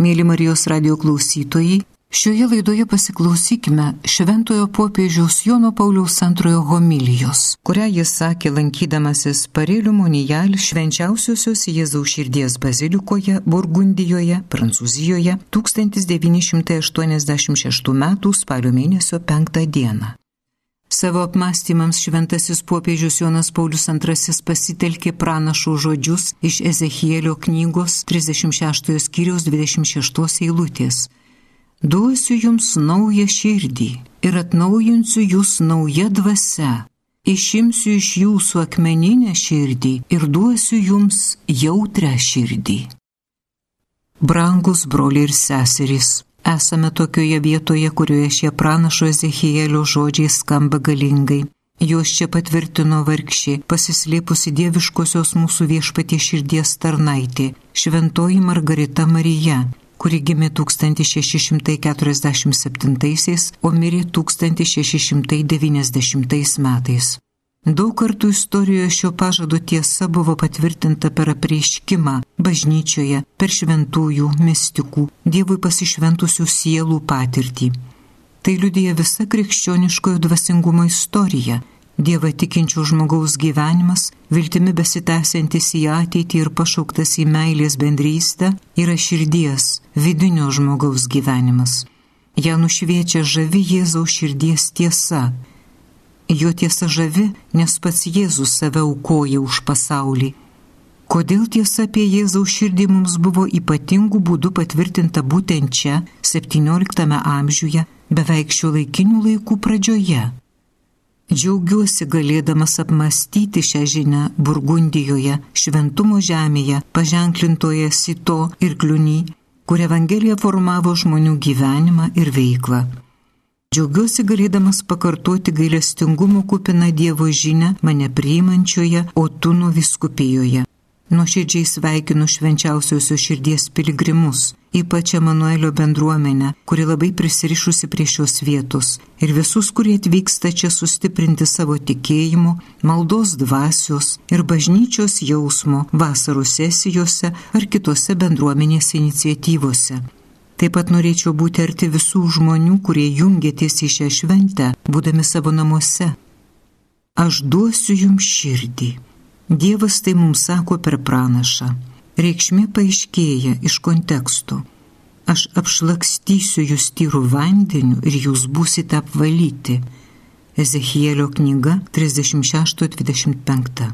Mėly Marijos radio klausytojai, šioje laidoje pasiklausykime Šventojo popiežiaus Jono Pauliaus antrojo homilijos, kurią jis sakė lankydamasis Parėlių Monijal švenčiausiosios Jėzaus širdies bazilikoje Burgundijoje, Prancūzijoje 1986 m. spalio mėnesio 5 d. Savo apmąstymams šventasis popiežius Jonas Paulius II pasitelkė pranašų žodžius iš Ezechielio knygos 36 skyriaus 26 eilutės. Duosiu jums naują širdį ir atnaujinsiu jūs nauja dvasia. Išimsiu iš jūsų akmeninę širdį ir duosiu jums jautrę širdį. Brangus broliai ir seserys, Esame tokioje vietoje, kurioje šie pranašo Ezechielio žodžiai skamba galingai. Juos čia patvirtino vargšė, pasislėpusi dieviškosios mūsų viešpatie širdies tarnaitė, šventoji Margarita Marija, kuri gimė 1647, o mirė 1690 metais. Daug kartų istorijoje šio pažado tiesa buvo patvirtinta per apreiškimą bažnyčioje, per šventųjų, mistikų, Dievui pasišventusių sielų patirtį. Tai liudija visa krikščioniškojo dvasingumo istorija. Dievą tikinčių žmogaus gyvenimas, viltimi besitęsiantis į ateitį ir pašauktas į meilės bendrystę, yra širdies, vidinio žmogaus gyvenimas. Ja nušviečia žavi Jėzaus širdies tiesa Jo tiesa žavi, nes pats Jėzus save aukoja už pasaulį. Kodėl tiesa apie Jėzaus širdį mums buvo ypatingų būdų patvirtinta būtent čia, XVII amžiuje, beveik šio laikinių laikų pradžioje? Džiaugiuosi galėdamas apmastyti šią žinią Burgundijoje, šventumo žemėje, paženklintoje Sito ir Kliuny, kur Evangelija formavo žmonių gyvenimą ir veiklą. Džiaugiuosi galėdamas pakartoti gailestingumo kupiną Dievo žinę mane priimančioje Otuno viskupijoje. Nuoširdžiai sveikinu švenčiausiosios širdies piligrimus, ypač Emanuelio bendruomenę, kuri labai prisirišusi prie šios vietos, ir visus, kurie atvyksta čia sustiprinti savo tikėjimo, maldos dvasios ir bažnyčios jausmo vasaros sesijose ar kitose bendruomenės iniciatyvose. Taip pat norėčiau būti arti visų žmonių, kurie jungiatės į šią šventę, būdami savo namuose. Aš duosiu jums širdį. Dievas tai mums sako per pranašą. Reikšmė paaiškėja iš konteksto. Aš apšlakstysiu jūs tyrų vandeniu ir jūs būsite apvalyti. Ezechielio knyga 36-25.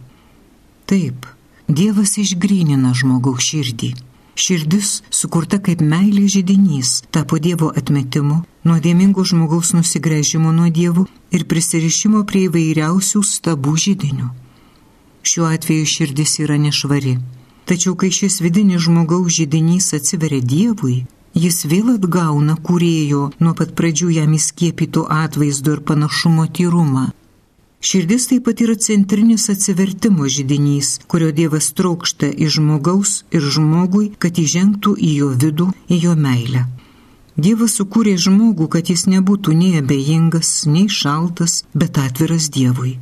Taip, Dievas išgrynina žmogaus širdį. Širdis, sukurta kaip meilė žydinys, tapo Dievo atmetimu, nuodėmingo žmogaus nusigrėžimo nuo Dievų ir prisirišimo prie įvairiausių stabų žydinių. Šiuo atveju širdis yra nešvari. Tačiau kai šis vidinis žmogaus žydinys atsiveria Dievui, jis vėl atgauna kūrėjo nuo pat pradžių jam įskiepytų atvaizdo ir panašumo tyrumą Širdis taip pat yra centrinis atsivertimo žydinys, kurio Dievas trokšta iš žmogaus ir žmogui, kad įžengtų į jo vidų, į jo meilę. Dievas sukūrė žmogų, kad jis nebūtų nei abejingas, nei šaltas, bet atviras Dievui.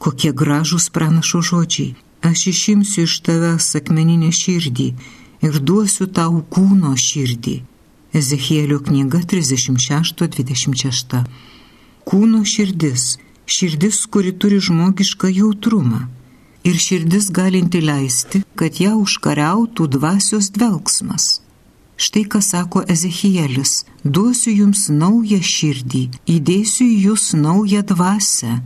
Kokie gražūs pranašo žodžiai. Aš išimsiu iš tavęs akmeninę širdį ir duosiu tau kūno širdį. Ezechielio knyga 36-26. Kūno širdis širdis, kuri turi žmogišką jautrumą ir širdis galinti leisti, kad ją užkariautų dvasios dvelgsmas. Štai ką sako Ezekielis, duosiu jums naują širdį, įdėsiu į jūs naują dvasę,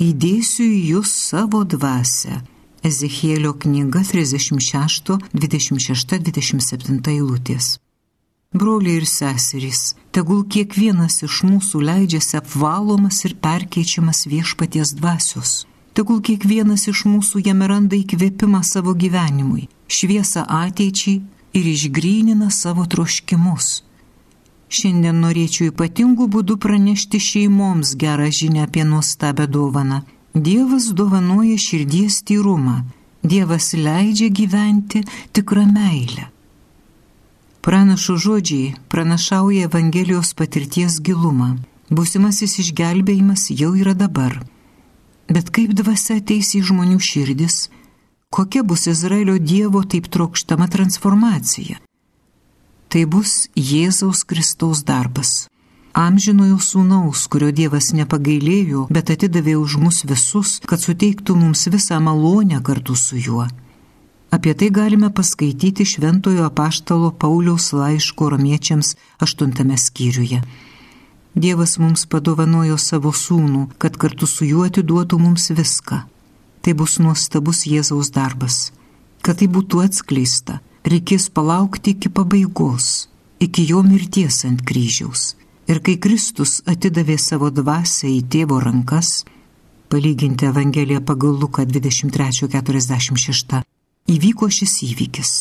įdėsiu į jūs savo dvasę. Ezekielio knyga 36, 26, 27 eilutės. Broliai ir seserys, tegul kiekvienas iš mūsų leidžiasi apvalomas ir perkeičiamas viešpaties dvasios. Tegul kiekvienas iš mūsų jame randa įkvėpimą savo gyvenimui, šviesą ateičiai ir išgrynina savo troškimus. Šiandien norėčiau ypatingų būdų pranešti šeimoms gerą žinę apie nuostabę dovaną. Dievas dovanoja širdies tyrumą, Dievas leidžia gyventi tikrą meilę. Pranašų žodžiai pranašauja Evangelijos patirties gilumą. Būsimasis išgelbėjimas jau yra dabar. Bet kaip dvasia ateis į žmonių širdis, kokia bus Izraelio Dievo taip trokštama transformacija? Tai bus Jėzaus Kristaus darbas. Amžinojo sūnaus, kurio Dievas nepagailėjo, bet atidavė už mus visus, kad suteiktų mums visą malonę kartu su juo. Apie tai galime paskaityti Šventojo apaštalo Pauliaus laiško romiečiams aštuntame skyriuje. Dievas mums padovanojo savo sūnų, kad kartu su juo atiduotų mums viską. Tai bus nuostabus Jėzaus darbas. Kad tai būtų atskleista, reikės palaukti iki pabaigos, iki jo mirties ant kryžiaus. Ir kai Kristus atidavė savo dvasę į tėvo rankas, palyginti Evangeliją pagal Luką 23.46, įvyko šis įvykis.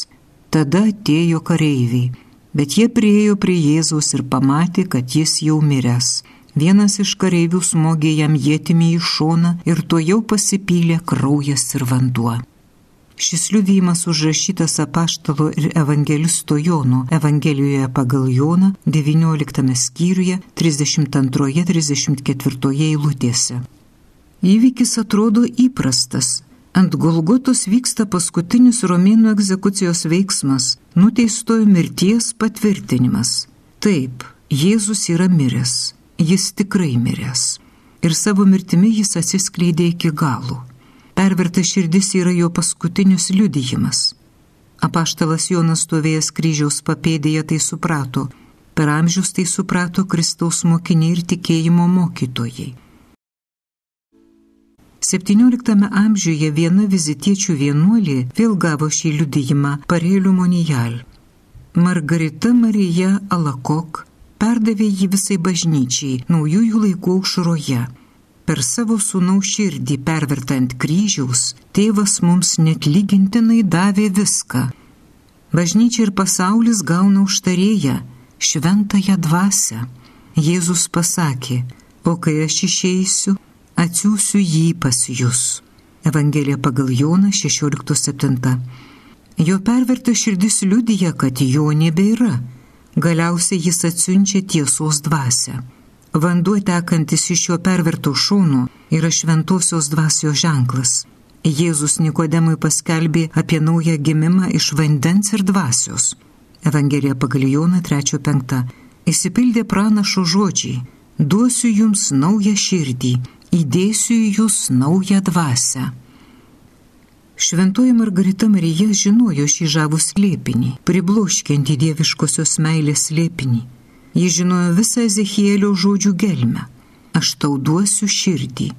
Tada atėjo kareiviai Bet jie priejo prie Jėzaus ir pamatė, kad jis jau miręs. Vienas iš kareivių smogė jam jėtimi į šoną ir to jau pasipylė kraujas ir vanduo. Šis liudijimas užrašytas apaštalo ir evangelisto Jono Evangelijoje pagal Joną 19 skyriuje 32-34 eilutėse. Įvykis atrodo įprastas, Ant Golgotos vyksta paskutinis romėnų egzekucijos veiksmas - nuteistojo mirties patvirtinimas. Taip, Jėzus yra miręs, jis tikrai miręs. Ir savo mirtimi jis atsiskleidė iki galo. Perverta širdis yra jo paskutinis liudijimas. Apaštalas Jonas stovėjęs kryžiaus papėdėje tai suprato, per amžius tai suprato Kristaus mokiniai ir tikėjimo mokytojai. XVII amžiuje viena vizitiečių vienuolė vėl gavo šį liudijimą Parėlių Monijal. Margarita Marija Alakok perdavė jį visai bažnyčiai naujųjų laikų aušroje. Per savo sūnaus širdį pervertant kryžiaus, tėvas mums net lygintinai davė viską. Bažnyčia ir pasaulis gauna užtarėją, šventąją dvasę. Jėzus pasakė, o kai aš išeisiu, atsiųsiu jį pas jūs. Evangelija pagal Joną 16.7. Jo perverta širdis liudyja, kad jo nebėra. Galiausiai jis atsiunčia tiesos dvasę. Vanduo tekantis iš jo perverto šono yra šventosios dvasios ženklas. Jėzus Nikodemui paskelbė apie naują gimimą iš vandens ir dvasios. Evangelija pagal Joną 3.5. Įsipildė pranašo žodžiai. Duosiu jums naują širdį įdėsiu į jūs naują dvasę. Šventoji Margarita Marija žinojo šį žavų slėpinį, pribloškiantį dieviškosios meilės slėpinį. Ji žinojo visą Ezechielio žodžių gelmę. Aš tau duosiu širdį.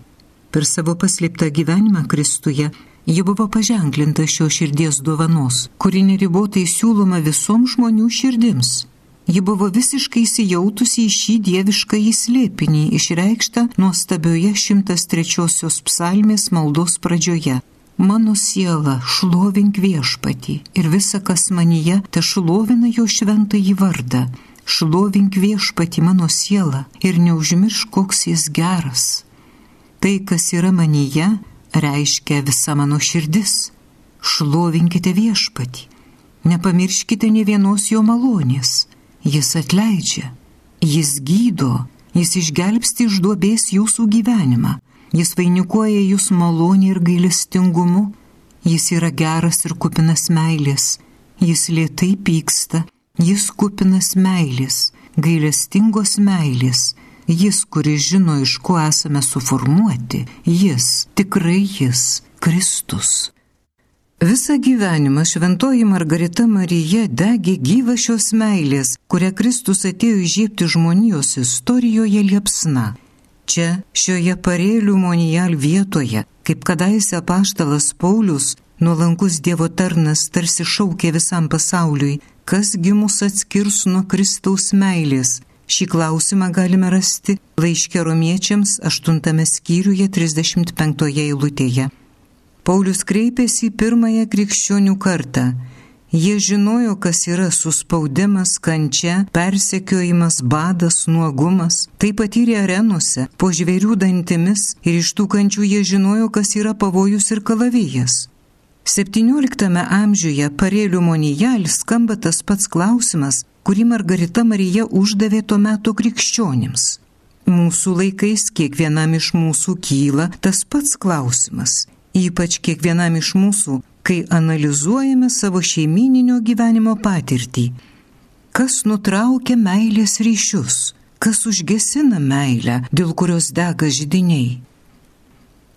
Per savo paslėptą gyvenimą Kristuje ji buvo paženklinta šio širdies dovanos, kuri neribotai siūloma visoms žmonių širdims. Ji buvo visiškai įsijautusi į šį dievišką įslėpinį išreikštą nuostabioje 103 psalmės maldos pradžioje. Mano siela, šlovink viešpatį ir visa, kas manyje, te šlovina jo šventąjį vardą. Šlovink viešpatį mano siela ir neužmiršk, koks jis geras. Tai, kas yra manyje, reiškia visa mano širdis. Šlovinkite viešpatį. Nepamirškite ne vienos jo malonės Jis atleidžia, jis gydo, jis išgelbsti iš duobės jūsų gyvenimą, jis vainikuoja jūs malonį ir gailestingumu, jis yra geras ir kupinas meilės, jis lietai pyksta, jis kupinas meilės, gailestingos meilės, jis, kuris žino, iš ko esame suformuoti, jis, tikrai jis, Kristus. Visą gyvenimą šventoji Margarita Marija degė gyva šios meilės, kurią Kristus atėjo įžiepti žmonijos istorijoje liepsna. Čia, šioje parėlių monijal vietoje, kaip kadaise paštalas Paulius, nuolankus Dievo tarnas tarsi šaukė visam pasauliui, kasgi mus atskirs nuo Kristaus meilės. Šį klausimą galime rasti laiškė romiečiams 8 skyriuje 35 eilutėje. Paulius kreipėsi į pirmąją krikščionių kartą. Jie žinojo, kas yra suspaudimas, kančia, persekiojimas, badas, nuogumas. Tai patyrė arenose, po žvėrių dantimis ir iš tų kančių jie žinojo, kas yra pavojus ir kalavijas. XVII amžiuje parėlių monijal skamba tas pats klausimas, kurį Margarita Marija uždavė tuo metu krikščionims. Mūsų laikais kiekvienam iš mūsų kyla tas pats klausimas ypač kiekvienam iš mūsų, kai analizuojame savo šeimininio gyvenimo patirtį. kas nutraukia meilės ryšius, kas užgesina meilę, dėl kurios dega žydiniai.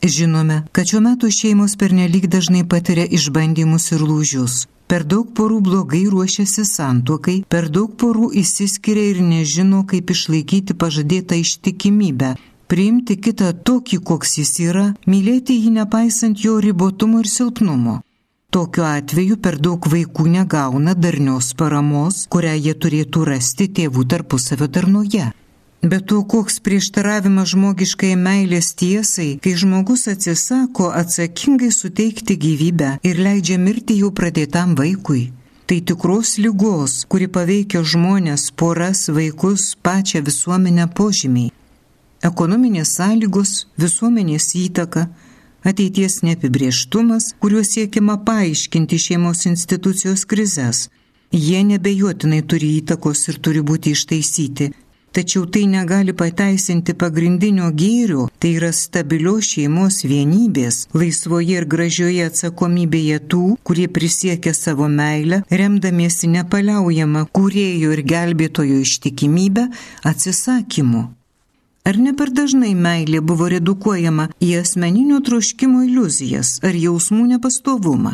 Žinome, kad šiuo metu šeimos pernelyg dažnai patiria išbandymus ir lūžius. Per daug porų blogai ruošiasi santuokai, per daug porų įsiskiria ir nežino, kaip išlaikyti pažadėtą ištikimybę, priimti kitą tokį, koks jis yra, mylėti jį nepaisant jo ribotumo ir silpnumo. Tokiu atveju per daug vaikų negauna darnios paramos, kurią jie turėtų rasti tėvų tarpusavio darnoje. Bet to koks prieštaravimas žmogiškai meilės tiesai, kai žmogus atsisako atsakingai suteikti gyvybę ir leidžia mirti jau pradėtam vaikui. Tai tikros lygos, kuri paveikia žmonės, poras, vaikus, pačią visuomenę požymiai. Ekonominės sąlygos, visuomenės įtaka, ateities neapibrieštumas, kuriuo siekiama paaiškinti šeimos institucijos krizės. Jie nebejotinai turi įtakos ir turi būti ištaisyti Tačiau tai negali pateisinti pagrindinio gėrio, tai yra stabilios šeimos vienybės, laisvoje ir gražioje atsakomybėje tų, kurie prisiekia savo meilę, remdamiesi nepaliaujama kūrėjo ir gelbėtojo ištikimybę atsisakymu. Ar ne per dažnai meilė buvo redukuojama į asmeninio troškimo iliuzijas ar jausmų nepastovumą?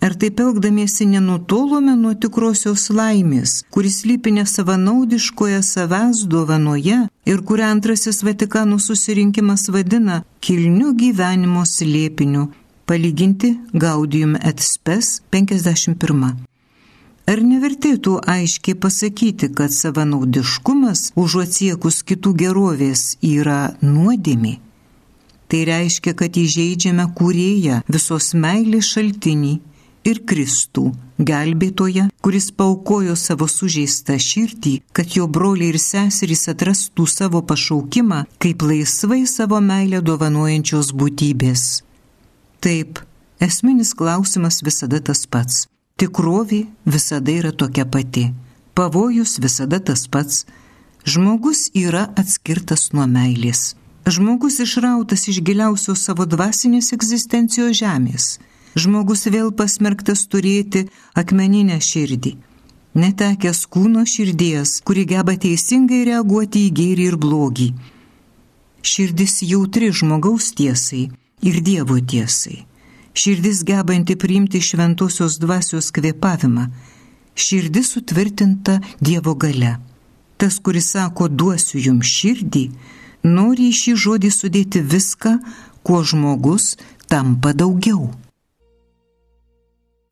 Ar taip elgdamiesi nenutolome nuo tikrosios laimės, kuris lypi nesavanaudiškoje savęs dovanoje ir kurią antrasis Vatikano susirinkimas vadina kilniu gyvenimo slėpiniu, palyginti Gaudium et Spes 51. Ar nevertėtų aiškiai pasakyti, kad savanaudiškumas užuot siekus kitų gerovės yra nuodėmė? Tai reiškia, kad įžeidžiame kūrėją visos meilės šaltinį ir Kristų, gelbėtoje, kuris paukojo savo sužeistą širdį, kad jo broliai ir seserys atrastų savo pašaukimą kaip laisvai savo meilę dovanojančios būtybės. Taip, esminis klausimas visada tas pats. Tikrovė visada yra tokia pati. Pavojus visada tas pats. Žmogus yra atskirtas nuo meilės. Žmogus išrautas iš giliausios savo dvasinės egzistencijos žemės žmogus vėl pasmerktas turėti akmeninę širdį. Netekęs kūno širdies, kuri geba teisingai reaguoti į gėrį ir blogį. Širdis jautri žmogaus tiesai ir Dievo tiesai. Širdis gebanti priimti šventosios dvasios kvėpavimą. Širdis sutvirtinta Dievo gale. Tas, kuris sako, duosiu jums širdį, nori į šį žodį sudėti viską, kuo žmogus tampa daugiau.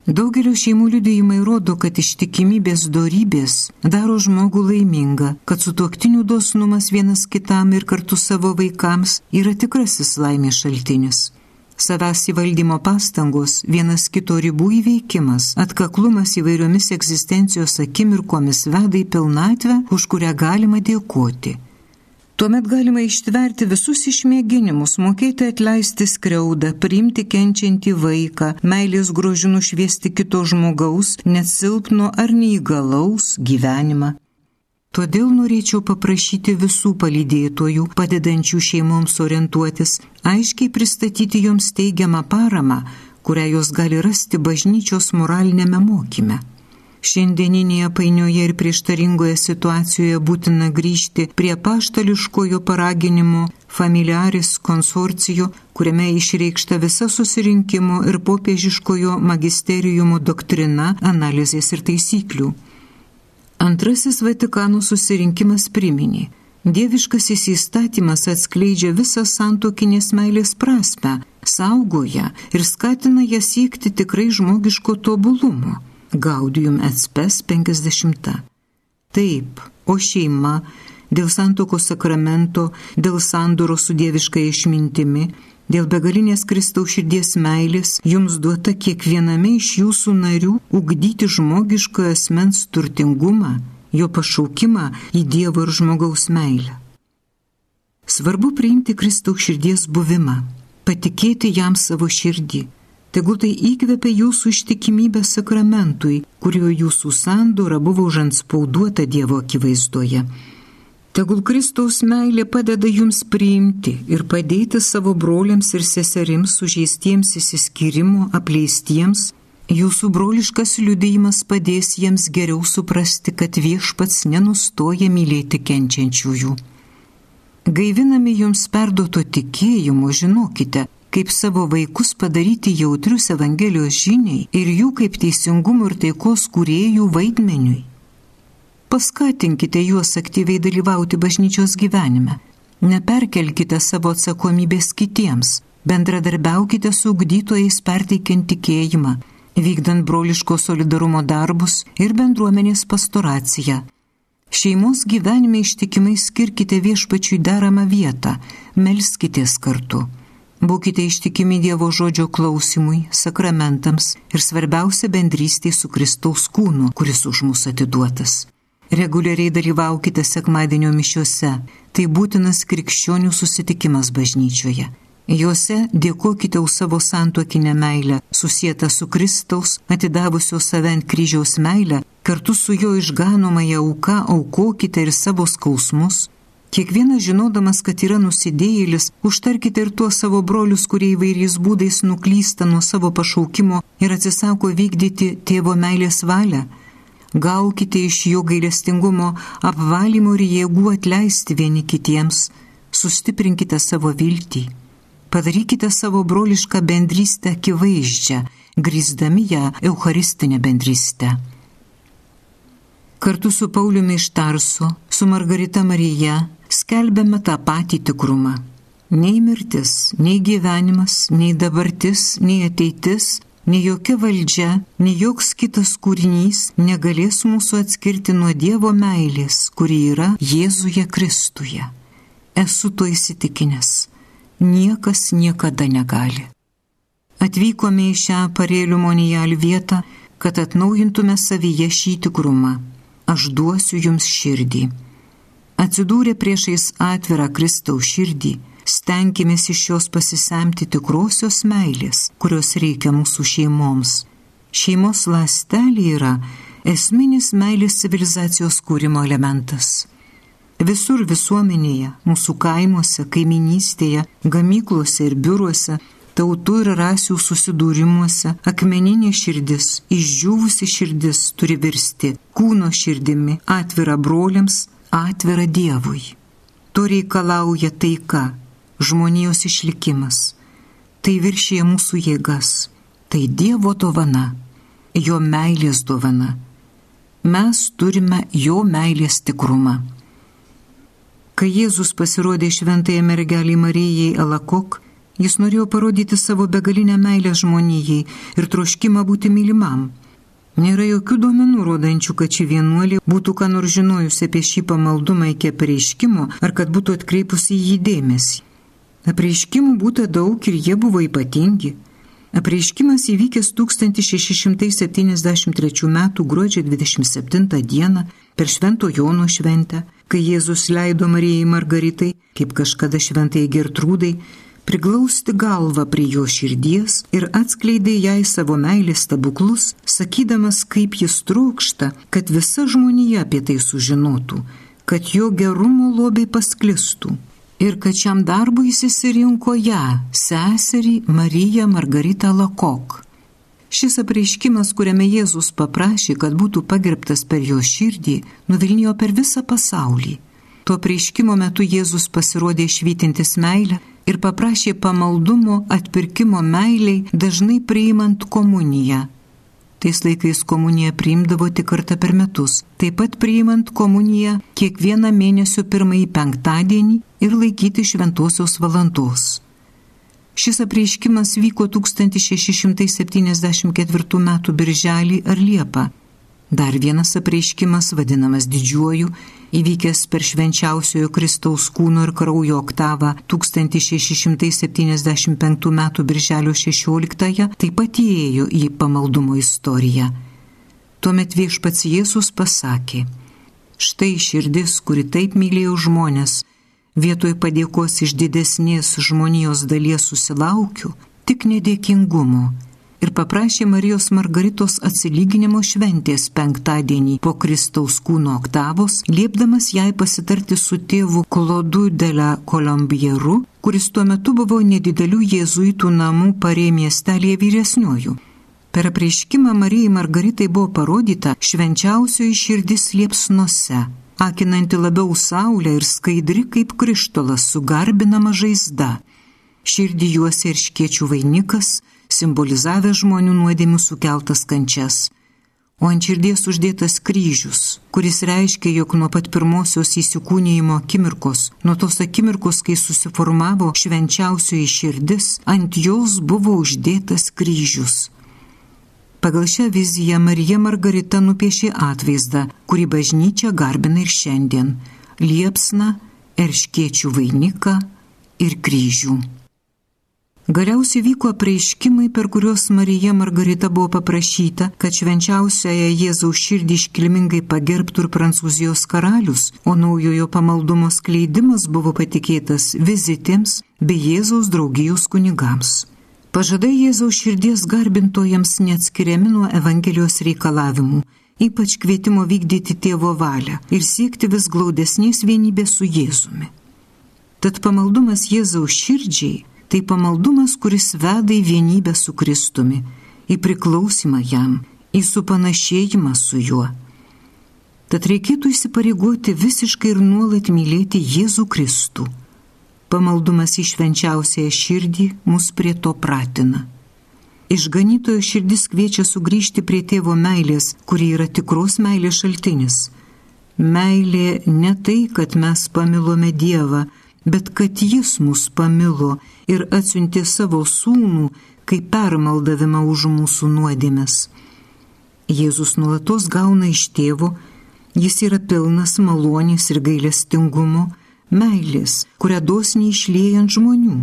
Daugelio šeimų liudėjimai rodo, kad ištikimybės dorybės daro žmogų laimingą, kad sutuoktinių dosnumas vienas kitam ir kartu savo vaikams yra tikrasis laimės šaltinis. Savęs įvaldymo pastangos, vienas kito ribų įveikimas, atkaklumas įvairiomis egzistencijos akimirkomis veda į pilnatvę, už kurią galima dėkoti. Tuomet galima ištverti visus išmėginimus, mokėti atleisti skriaudą, priimti kenčiantį vaiką, meilės grožių nušviesti kito žmogaus, net silpno ar neįgalaus gyvenimą. Todėl norėčiau paprašyti visų palydėtojų, padedančių šeimoms orientuotis, aiškiai pristatyti joms teigiamą paramą, kurią jos gali rasti bažnyčios moralinėme mokyme. Šiandieninėje painioje ir prieštaringoje situacijoje būtina grįžti prie paštališkojo paraginimo familiaris konsorcijo, kuriame išreikšta visa susirinkimo ir popiežiškojo magisterijumo doktrina, analizės ir taisyklių. Antrasis Vatikano susirinkimas priminė, Dieviškasis įstatymas atskleidžia visą santokinės meilės prasme, saugoja ir skatina ją siekti tikrai žmogiško tobulumo. Gaudium et spes 50. Taip, o šeima dėl santokos sakramento, dėl sandoro su dieviškai išmintimi, dėl begalinės Kristaus širdies meilės jums duota kiekviename iš jūsų narių ugdyti žmogiškojo asmens turtingumą, jo pašaukimą į Dievo ir žmogaus meilę. Svarbu priimti Kristaus širdies buvimą, patikėti jam savo širdį Tegul tai įkvepia jūsų ištikimybę sakramentui, kuriuo jūsų sandora buvo užanspauduota Dievo akivaizdoje. Tegul Kristaus meilė padeda jums priimti ir padėti savo broliams ir seserims sužeistiems įsiskyrimo, apleistiems, Jūsų broliškas liudėjimas padės jiems geriau suprasti, kad viešpats nenustoja mylėti kenčiančiųjų. Gaivinami jums perduoto tikėjimo, žinokite, kaip savo vaikus padaryti jautrius Evangelijos žiniai ir jų kaip teisingumo ir taikos kūrėjų vaidmeniui. Paskatinkite juos aktyviai dalyvauti bažnyčios gyvenime. Neperkelkite savo atsakomybės kitiems, bendradarbiaukite su ugdytojais perteikiant tikėjimą vykdant broliško solidarumo darbus ir bendruomenės pastoraciją. Šeimos gyvenime ištikimai skirkite viešpačiui deramą vietą, melskitės kartu. Būkite ištikimi Dievo žodžio klausimui, sakramentams ir svarbiausia bendrystė su Kristaus kūnu, kuris už mus atiduotas. Reguliariai dalyvaukite sekmadienio mišiuose, tai būtinas krikščionių susitikimas bažnyčioje. Juose dėkokite už savo santuokinę meilę, susijęta su Kristaus, atidavusio save ant kryžiaus meilę, kartu su jo išganomąją auką aukokite ir savo skausmus. Kiekvienas žinodamas, kad yra nusidėjėlis, užtarkite ir tuos savo brolius, kurie įvairiais būdais nuklysta nuo savo pašaukimo ir atsisako vykdyti tėvo meilės valią. Gaukite iš jo gailestingumo, apvalymo ir jėgų atleisti vieni kitiems, sustiprinkite savo viltį. Padarykite savo brolišką bendrystę akivaizdžią, grįsdami ją Eucharistinę bendrystę. Kartu su Pauliumi iš Tarsu, su Margarita Marija, skelbėme tą patį tikrumą. Nei mirtis, nei gyvenimas, nei dabartis, nei ateitis, nei jokia valdžia, nei joks kitas kūrinys negalės mūsų atskirti nuo Dievo meilės, kuri yra Jėzuje Kristuje. Esu to įsitikinęs niekas niekada negali. Atvykome į šią parėlių monijal vietą, kad atnaujintume savyje šį tikrumą. Aš duosiu jums širdį. Atsidūrę priešais atvirą Kristaus širdį, stenkimės iš jos pasisemti tikrosios meilės, kurios reikia mūsų šeimoms. Šeimos lastelė yra esminis meilės civilizacijos kūrimo elementas. Visur visuomenėje, mūsų kaimuose, kaiminystėje, gamyklose ir biuruose, tautų ir rasių susidūrimuose akmeninė širdis, išdžiūvusi širdis turi virsti kūno širdimi, atvira broliams, atvira Dievui. To reikalauja taika, žmonijos išlikimas. Tai viršyje mūsų jėgas. Tai Dievo dovana, jo meilės dovana. Mes turime jo meilės tikrumą. Kai Jėzus pasirodė šventąją mergelį Marijai Alakok, jis norėjo parodyti savo begalinę meilę žmonijai ir troškimą būti mylimam. Nėra jokių duomenų rodančių, kad ši vienuolė būtų ką nors žinojusi apie šį pamaldumą iki apreiškimo ar kad būtų atkreipusi į jį dėmesį. Apreiškimų būta daug ir jie buvo ypatingi. Apreiškimas įvykęs 1673 m. gruodžio 27 d. per Švento Jono šventę kai Jėzus leido Marijai Margaritai, kaip kažkada šventai Gertrūdai, priglausti galvą prie jo širdies ir atskleidė jai savo meilės stebuklus, sakydamas, kaip jis trokšta, kad visa žmonija apie tai sužinotų, kad jo gerumo lobiai pasklistų ir kad šiam darbui įsirinko ją, seserį Mariją Margaritą Lakok. Šis apreiškimas, kuriame Jėzus paprašė, kad būtų pagerbtas per jo širdį, nuvilnijo per visą pasaulį. Tuo prieškimo metu Jėzus pasirodė švytintis meilę ir paprašė pamaldumo atpirkimo meiliai, dažnai priimant komuniją. Tais laikais komuniją priimdavo tik kartą per metus, taip pat priimant komuniją kiekvieną mėnesio pirmąjį penktadienį ir laikyti šventosios valandos. Šis apreiškimas vyko 1674 m. birželį ar liepą. Dar vienas apreiškimas, vadinamas didžiuoju, įvykęs per švenčiausiojo Kristaus kūno ir kraujo oktavą 1675 m. birželio 16-ąją, taip pat įėjo į pamaldumo istoriją. Tuomet viešpats Jėzus pasakė, štai širdis, kuri taip mylėjo žmonės, vietoj padėkos iš didesnės žmonijos dalies susilaukiu tik nedėkingumo ir paprašė Marijos Margaritos atsilyginimo šventės penktadienį po Kristaus kūno oktavos, liepdamas jai pasitarti su tėvu Klodu Dela Kolombieru, kuris tuo metu buvo nedidelių jėzuitų namų parė miestelėje vyresniojų. Per apreiškimą Marijai Margaritai buvo parodyta švenčiausioji širdis liepsnuose, akinanti labiau saulę ir skaidri kaip krištolas su garbinama žaizda. Širdį juose ir škiečių vainikas, simbolizavęs žmonių nuodėmių sukeltas kančias o ant širdies uždėtas kryžius, kuris reiškia, jog nuo pat pirmosios įsikūnijimo akimirkos, nuo tos akimirkos, kai susiformavo švenčiausioji širdis, ant jos buvo uždėtas kryžius. Pagal šią viziją Marija Margarita nupiešė atvaizdą, kurį bažnyčia garbina ir šiandien - liepsna, erškiečių vainiką ir kryžių. Galiausiai vyko prieiškimai, per kuriuos Marija Margarita buvo paprašyta, kad švenčiausiąją Jėzaus širdį iškilmingai pagerbtų ir Prancūzijos karalius, o naujojo pamaldumo skleidimas buvo patikėtas vizitėms bei Jėzaus draugijos kunigams. Pažadai Jėzaus širdies garbintojams neatskiriami nuo Evangelijos reikalavimų, ypač kvietimo vykdyti tėvo valią ir siekti vis glaudesnės vienybės su Jėzumi. Tad pamaldumas Jėzaus širdžiai tai pamaldumas, kuris veda į vienybę su Kristumi, į priklausimą jam, į supanašėjimą su juo. Tad reikėtų įsipareigoti visiškai ir nuolat mylėti Jėzų Kristų. Pamaldumas į švenčiausiąją širdį mus prie to pratina. Išganytojo širdis kviečia sugrįžti prie tėvo meilės, kuri yra tikros meilės šaltinis. Meilė ne tai, kad mes pamilome Dievą, bet kad jis mus pamilo ir atsiuntė savo sūnų kaip permaldavimą už mūsų nuodėmes. Jėzus nuolatos gauna iš tėvo, jis yra pilnas malonės ir gailestingumo, meilės, kurią dosniai išliejant žmonių.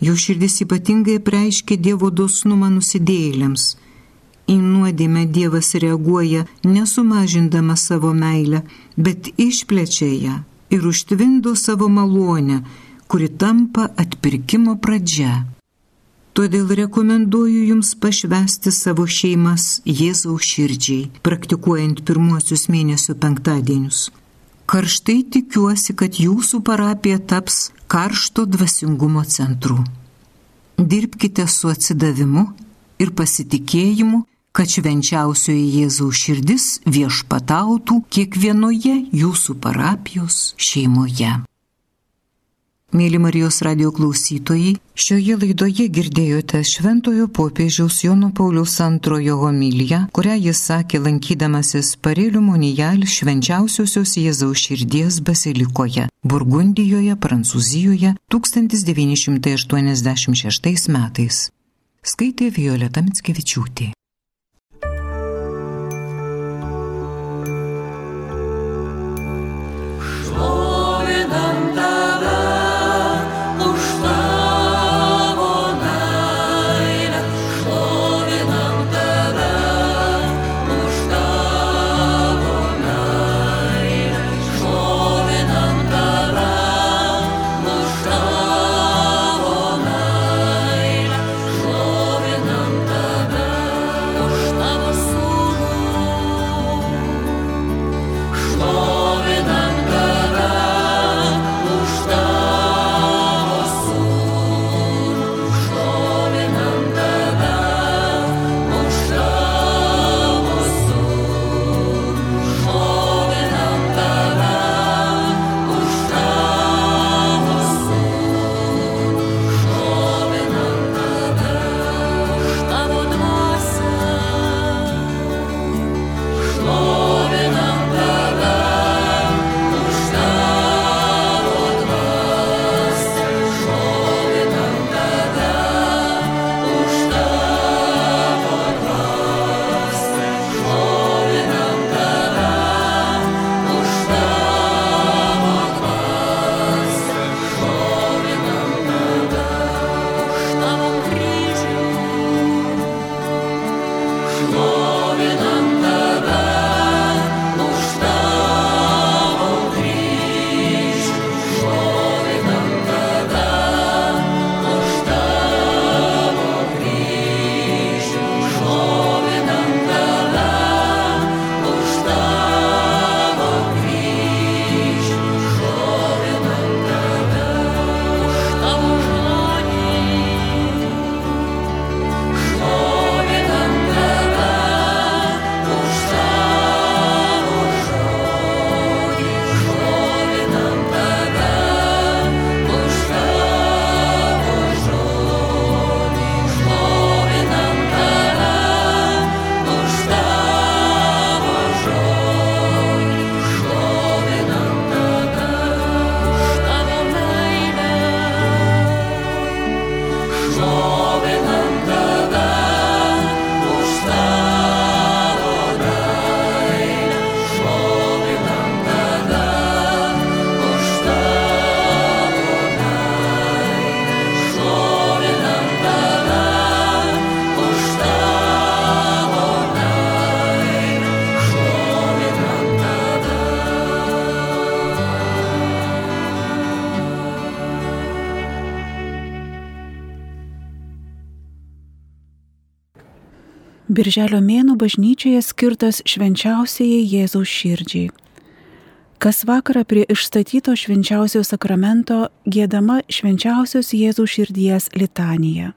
Jo širdis ypatingai preiškia Dievo dosnumą nusidėjėliams. Į nuodėmę Dievas reaguoja nesumažindama savo meilę, bet išplečia ją ir užtvindo savo malonę, kuri tampa atpirkimo pradžia. Todėl rekomenduoju Jums pašvesti savo šeimas Jėzaus širdžiai, praktikuojant pirmuosius mėnesio penktadienius. Karštai tikiuosi, kad Jūsų parapija taps karšto dvasingumo centru. Dirbkite su atsidavimu ir pasitikėjimu kad švenčiausioji Jėzaus širdis viešpatautų kiekvienoje jūsų parapijos šeimoje. Mėly Marijos radio klausytojai, šioje laidoje girdėjote Šventojo popiežiaus Jono Pauliaus antrojo homiliją, kurią jis sakė lankydamasis Parėlių Monijal švenčiausiosios Jėzaus širdies basilikoje, Burgundijoje, Prancūzijoje 1986 metais. Skaitė Violeta Mitskevičiūtė. Birželio mėnų bažnyčioje skirtas švenčiausiai Jėzaus širdžiai. Kas vakarą prie išstatyto švenčiausio sakramento gėdama švenčiausios Jėzaus širdies litanija.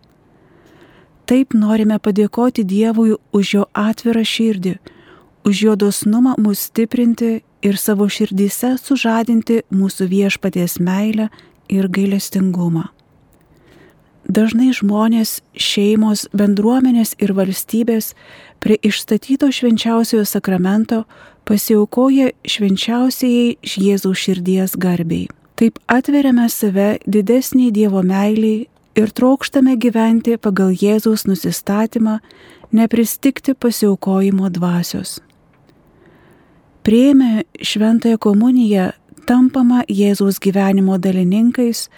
Taip norime padėkoti Dievui už jo atvirą širdį, už jo dosnumą mus stiprinti ir savo širdyse sužadinti mūsų viešpaties meilę ir gailestingumą. Dažnai žmonės, šeimos, bendruomenės ir valstybės prie išstatyto švenčiausiojo sakramento pasiaukoja švenčiausiai Jėzaus širdies garbiai. Taip atveriame save didesniai Dievo meiliai ir trokštame gyventi pagal Jėzaus nusistatymą, nepristikti pasiaukojimo dvasios. Prieimę šventąją komuniją tampama Jėzaus gyvenimo dalininkais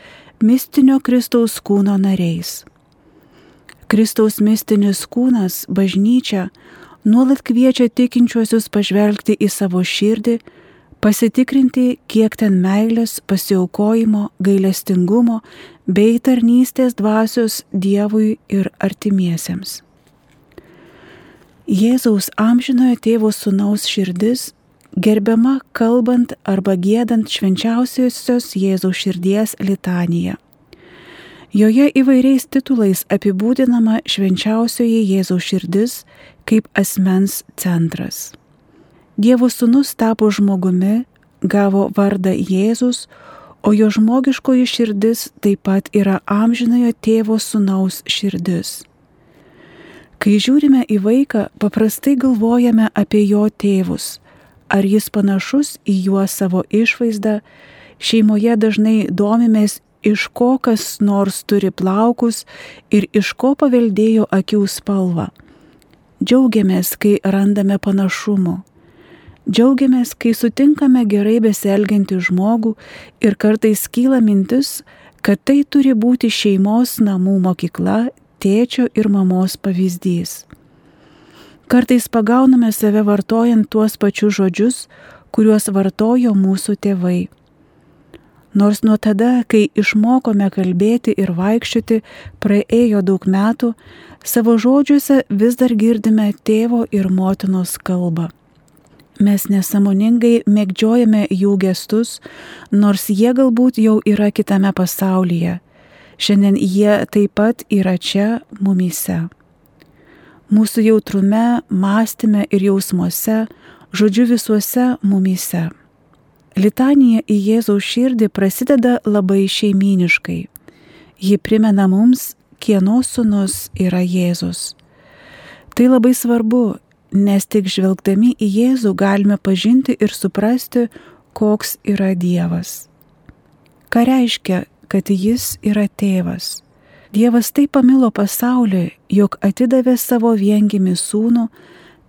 mistinio Kristaus kūno nariais. Kristaus mistinis kūnas, bažnyčia, nuolat kviečia tikinčiuosius pažvelgti į savo širdį, pasitikrinti, kiek ten meilės, pasiaukojimo, gailestingumo bei tarnystės dvasios Dievui ir artimiesiems. Jėzaus amžinojo tėvo sunaus širdis gerbiama kalbant arba gėdant švenčiausiosios Jėzaus širdies litaniją. Joje įvairiais titulais apibūdinama švenčiausioji Jėzaus širdis kaip asmens centras. Dievo sūnus tapo žmogumi, gavo vardą Jėzus, o jo žmogiškoji širdis taip pat yra amžinojo tėvo sūnaus širdis. Kai žiūrime į vaiką, paprastai galvojame apie jo tėvus ar jis panašus į juos savo išvaizdą, šeimoje dažnai domimės, iš ko kas nors turi plaukus ir iš ko paveldėjo akių spalvą. Džiaugiamės, kai randame panašumų. Džiaugiamės, kai sutinkame gerai besielgiantį žmogų ir kartais kyla mintis, kad tai turi būti šeimos namų mokykla, tėčio ir mamos pavyzdys. Kartais pagauname save vartojant tuos pačius žodžius, kuriuos vartojo mūsų tėvai. Nors nuo tada, kai išmokome kalbėti ir vaikščioti, praėjo daug metų, savo žodžiuose vis dar girdime tėvo ir motinos kalbą. Mes nesamoningai mėgdžiojame jų gestus, nors jie galbūt jau yra kitame pasaulyje. Šiandien jie taip pat yra čia mumyse mūsų jautrume, mąstyme ir jausmuose, žodžiu visuose mumyse. Litanija į Jėzaus širdį prasideda labai šeiminiškai. Ji primena mums, kieno sunus yra Jėzus. Tai labai svarbu, nes tik žvelgdami į Jėzų galime pažinti ir suprasti, koks yra Dievas. Ką reiškia, kad Jis yra tėvas? Dievas taip pamilo pasaulį, jog atidavė savo viengimi sūnų,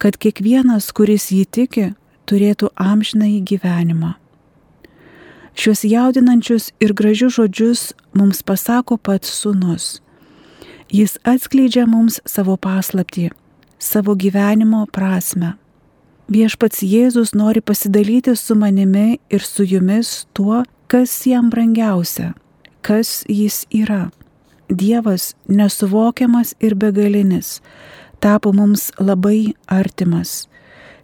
kad kiekvienas, kuris jį tiki, turėtų amžinai gyvenimą. Šios jaudinančius ir gražius žodžius mums pasako pats sūnus. Jis atskleidžia mums savo paslapti, savo gyvenimo prasme. Viešpats Jėzus nori pasidalyti su manimi ir su jumis tuo, kas jam brangiausia, kas jis yra. Dievas nesuvokiamas ir begalinis tapo mums labai artimas,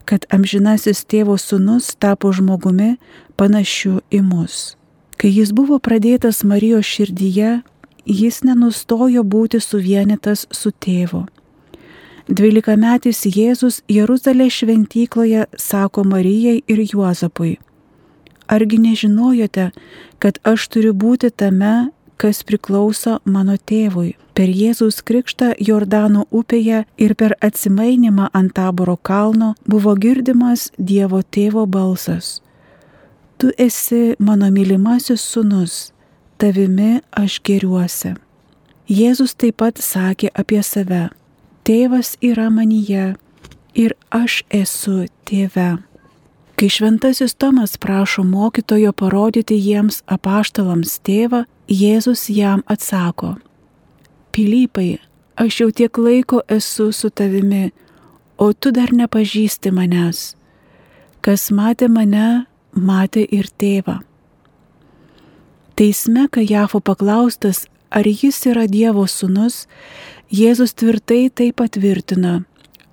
kad amžinasis tėvo sūnus tapo žmogumi panašiu į mus. Kai jis buvo pradėtas Marijos širdyje, jis nenustojo būti suvienytas su tėvu. Dvylikametis Jėzus Jeruzalės šventykloje sako Marijai ir Juozapui. Argi nežinojote, kad aš turiu būti tame, kas priklauso mano tėvui. Per Jėzaus krikštą Jordano upėje ir per atsimainimą ant taboro kalno buvo girdimas Dievo tėvo balsas. Tu esi mano mylimasis sunus, tavimi aš geriuosi. Jėzus taip pat sakė apie save. Tėvas yra manyje ir aš esu tėve. Kai šventasis Tomas prašo mokytojo parodyti jiems apaštalams tėvą, Jėzus jam atsako, Pilypai, aš jau tiek laiko esu su tavimi, o tu dar nepažįsti manęs. Kas matė mane, matė ir tėvą. Teisme, kai Jafo paklaustas, ar jis yra Dievo sūnus, Jėzus tvirtai tai patvirtina,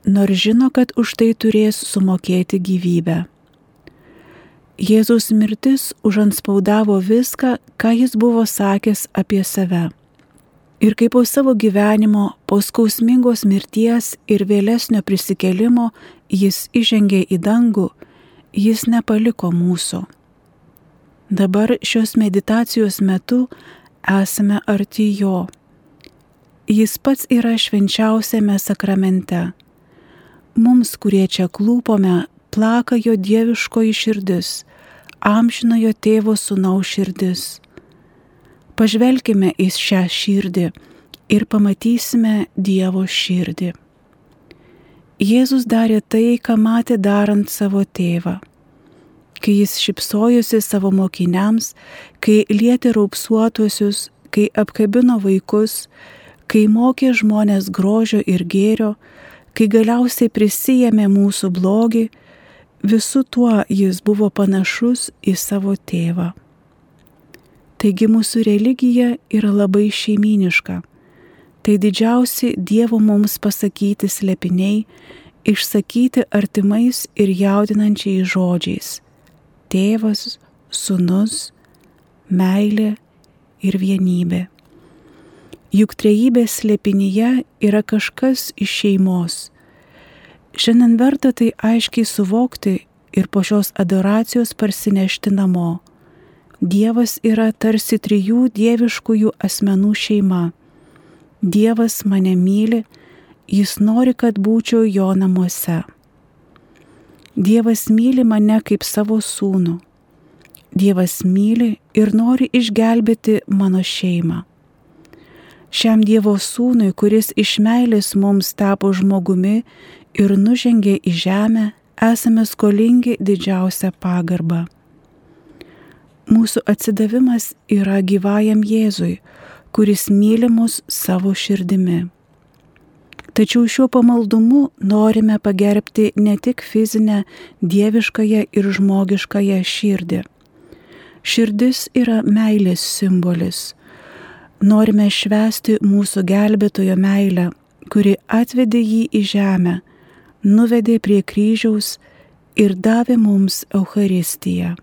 nors žino, kad už tai turės sumokėti gyvybę. Jėzaus mirtis užanspaudavo viską, ką jis buvo sakęs apie save. Ir kaip po savo gyvenimo, po skausmingos mirties ir vėlesnio prisikelimo jis įžengė į dangų, jis nepaliko mūsų. Dabar šios meditacijos metu esame arti jo. Jis pats yra švenčiausiame sakramente. Mums, kurie čia klūpome, plaka jo dieviškoji širdis, amžinojo tėvo sunaus širdis. Pažvelkime į šią širdį ir pamatysime Dievo širdį. Jėzus darė tai, ką matė darant savo tėvą. Kai jis šipsojosi savo mokiniams, kai lietė raupsuotuosius, kai apkabino vaikus, kai mokė žmonės grožio ir gėrio, kai galiausiai prisijėmė mūsų blogį, Visu tuo jis buvo panašus į savo tėvą. Taigi mūsų religija yra labai šeiminiška. Tai didžiausi Dievo mums pasakyti slėpiniai, išsakyti artimais ir jaudinančiais žodžiais - tėvas, sunus, meilė ir vienybė. Juk trejybės slėpinyje yra kažkas iš šeimos Šiandien verta tai aiškiai suvokti ir po šios adoracijos parsinešti namo. Dievas yra tarsi trijų dieviškųjų asmenų šeima. Dievas mane myli, jis nori, kad būčiau jo namuose. Dievas myli mane kaip savo sūnų. Dievas myli ir nori išgelbėti mano šeimą. Šiam Dievo sūnui, kuris iš meilės mums tapo žmogumi ir nužengė į žemę, esame skolingi didžiausią pagarbą. Mūsų atsidavimas yra gyvajam Jėzui, kuris myli mus savo širdimi. Tačiau šiuo pamaldumu norime pagerbti ne tik fizinę, dieviškąją ir žmogiškąją širdį. Širdis yra meilės simbolis. Norime švesti mūsų gelbėtojo meilę, kuri atvedė jį į žemę, nuvedė prie kryžiaus ir davė mums Euharistiją.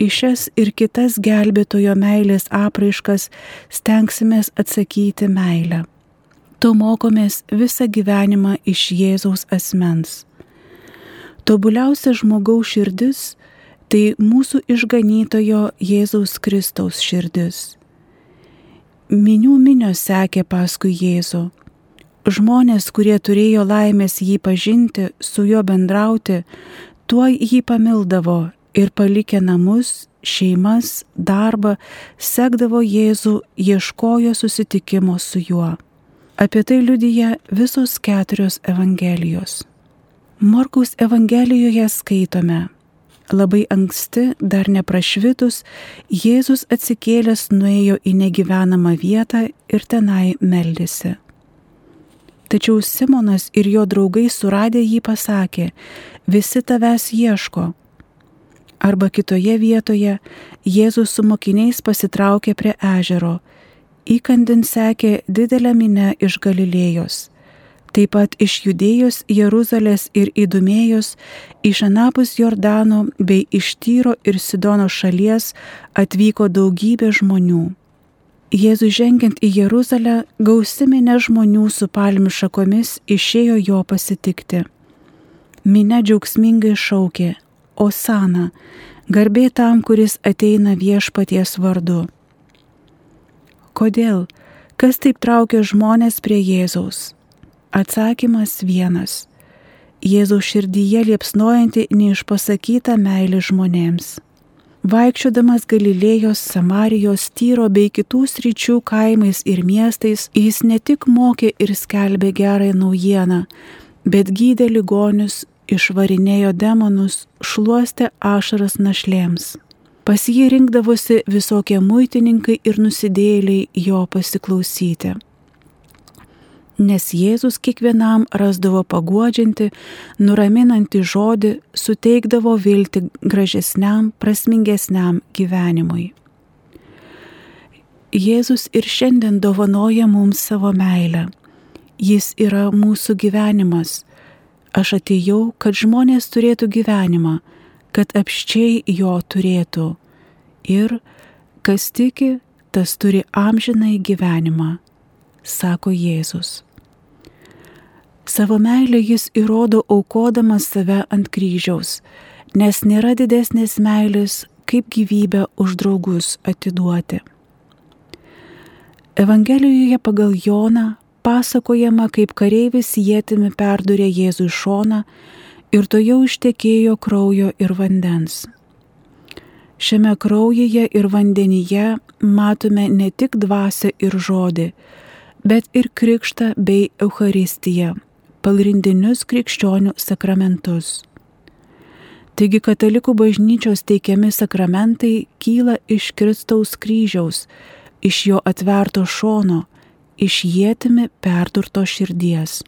Į šias ir kitas gelbėtojo meilės apraiškas stengsimės atsakyti meilę. To mokomės visą gyvenimą iš Jėzaus asmens. Tobuliausia žmogaus širdis tai mūsų išganytojo Jėzaus Kristaus širdis. Minių minios sekė paskui Jėzų Žmonės, kurie turėjo laimės jį pažinti, su juo bendrauti, tuo jį pamildavo ir palikę namus, šeimas, darbą, sekdavo Jėzų, ieškojo susitikimo su juo. Apie tai liudyja visos keturios Evangelijos. Morkaus Evangelijoje skaitome. Labai anksti, dar neprašvitus, Jėzus atsikėlęs nuėjo į negyvenamą vietą ir tenai meldėsi. Tačiau Simonas ir jo draugai suradę jį pasakė, visi tavęs ieško. Arba kitoje vietoje Jėzus su mokiniais pasitraukė prie ežero, įkandin sekė didelę minę iš Galilėjos. Taip pat iš Judėjos, Jeruzalės ir Įdumėjos, iš Anapus Jordano bei iš Tyro ir Sidono šalies atvyko daugybė žmonių. Jėzui žengiant į Jeruzalę, gausi minė žmonių su palmių šakomis išėjo jo pasitikti. Minė džiaugsmingai šaukė, Osana, garbė tam, kuris ateina viešpaties vardu. Kodėl? Kas taip traukia žmonės prie Jėzaus? Atsakymas vienas. Jėzaus širdyje liepsnojanti neišpasakyta meilė žmonėms. Vaikščiodamas Galilėjos, Samarijos, Tyro bei kitų sričių kaimais ir miestais, jis ne tik mokė ir skelbė gerąją naujieną, bet gydė ligonius, išvarinėjo demonus, šluostė ašaras našlėms. Pas jį rinkdavosi visokie muitininkai ir nusidėliai jo pasiklausyti nes Jėzus kiekvienam rasdavo paguodžianti, nuraminantį žodį, suteikdavo vilti gražesniam, prasmingesniam gyvenimui. Jėzus ir šiandien dovanoja mums savo meilę. Jis yra mūsų gyvenimas. Aš atėjau, kad žmonės turėtų gyvenimą, kad apščiai jo turėtų. Ir kas tiki, tas turi amžinai gyvenimą, sako Jėzus. Savo meilę jis įrodo aukodamas save ant kryžiaus, nes nėra didesnės meilės, kaip gyvybę už draugus atiduoti. Evangelijoje pagal Joną pasakojama, kaip kareivis jėtimi perdurė Jėzų šoną ir to jau ištekėjo kraujo ir vandens. Šiame kraujyje ir vandenyje matome ne tik dvasę ir žodį, bet ir krikštą bei Eucharistiją, pagrindinius krikščionių sakramentus. Taigi katalikų bažnyčios teikiami sakramentai kyla iš Kristaus kryžiaus, iš jo atverto šono, iš jėtimi perdurto širdies.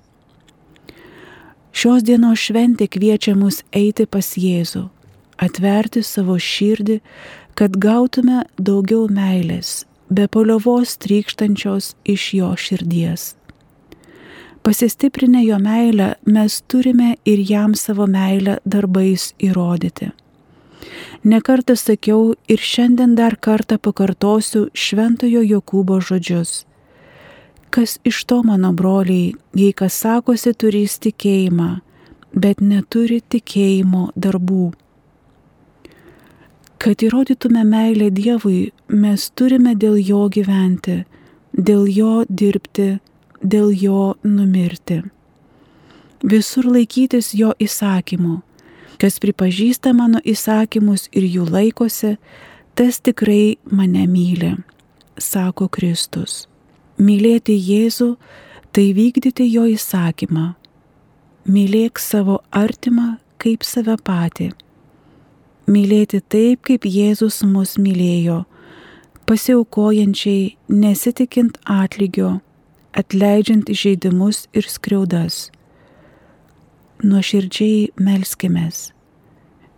Šios dienos šventė kviečia mus eiti pas Jėzų, atverti savo širdį, kad gautume daugiau meilės, be paliovos trykštančios iš jo širdies. Pasistiprinę jo meilę mes turime ir jam savo meilę darbais įrodyti. Nekartą sakiau ir šiandien dar kartą pakartosiu Šventojo Jokūbo žodžius. Kas iš to mano broliai, jei kas sakosi turys tikėjimą, bet neturi tikėjimo darbų. Kad įrodytume meilę Dievui, mes turime dėl jo gyventi, dėl jo dirbti, dėl jo numirti. Visur laikytis jo įsakymų Kas pripažįsta mano įsakymus ir jų laikosi, tas tikrai mane myli, sako Kristus. Mylėti Jėzų tai vykdyti jo įsakymą. Mylėk savo artimą kaip save patį. Mylėti taip, kaip Jėzus mus mylėjo, pasiaukojančiai, nesitikint atlygio, atleidžiant įžeidimus ir skriaudas nuoširdžiai melskimės.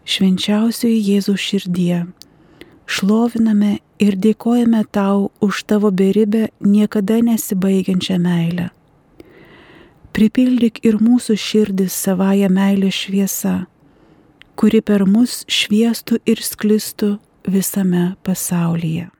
Švenčiausioji Jėzų širdie, šloviname ir dėkojame tau už tavo beribę niekada nesibaigiančią meilę. Pripildyk ir mūsų širdis savoje meilės šviesa, kuri per mus šviestų ir sklistų visame pasaulyje.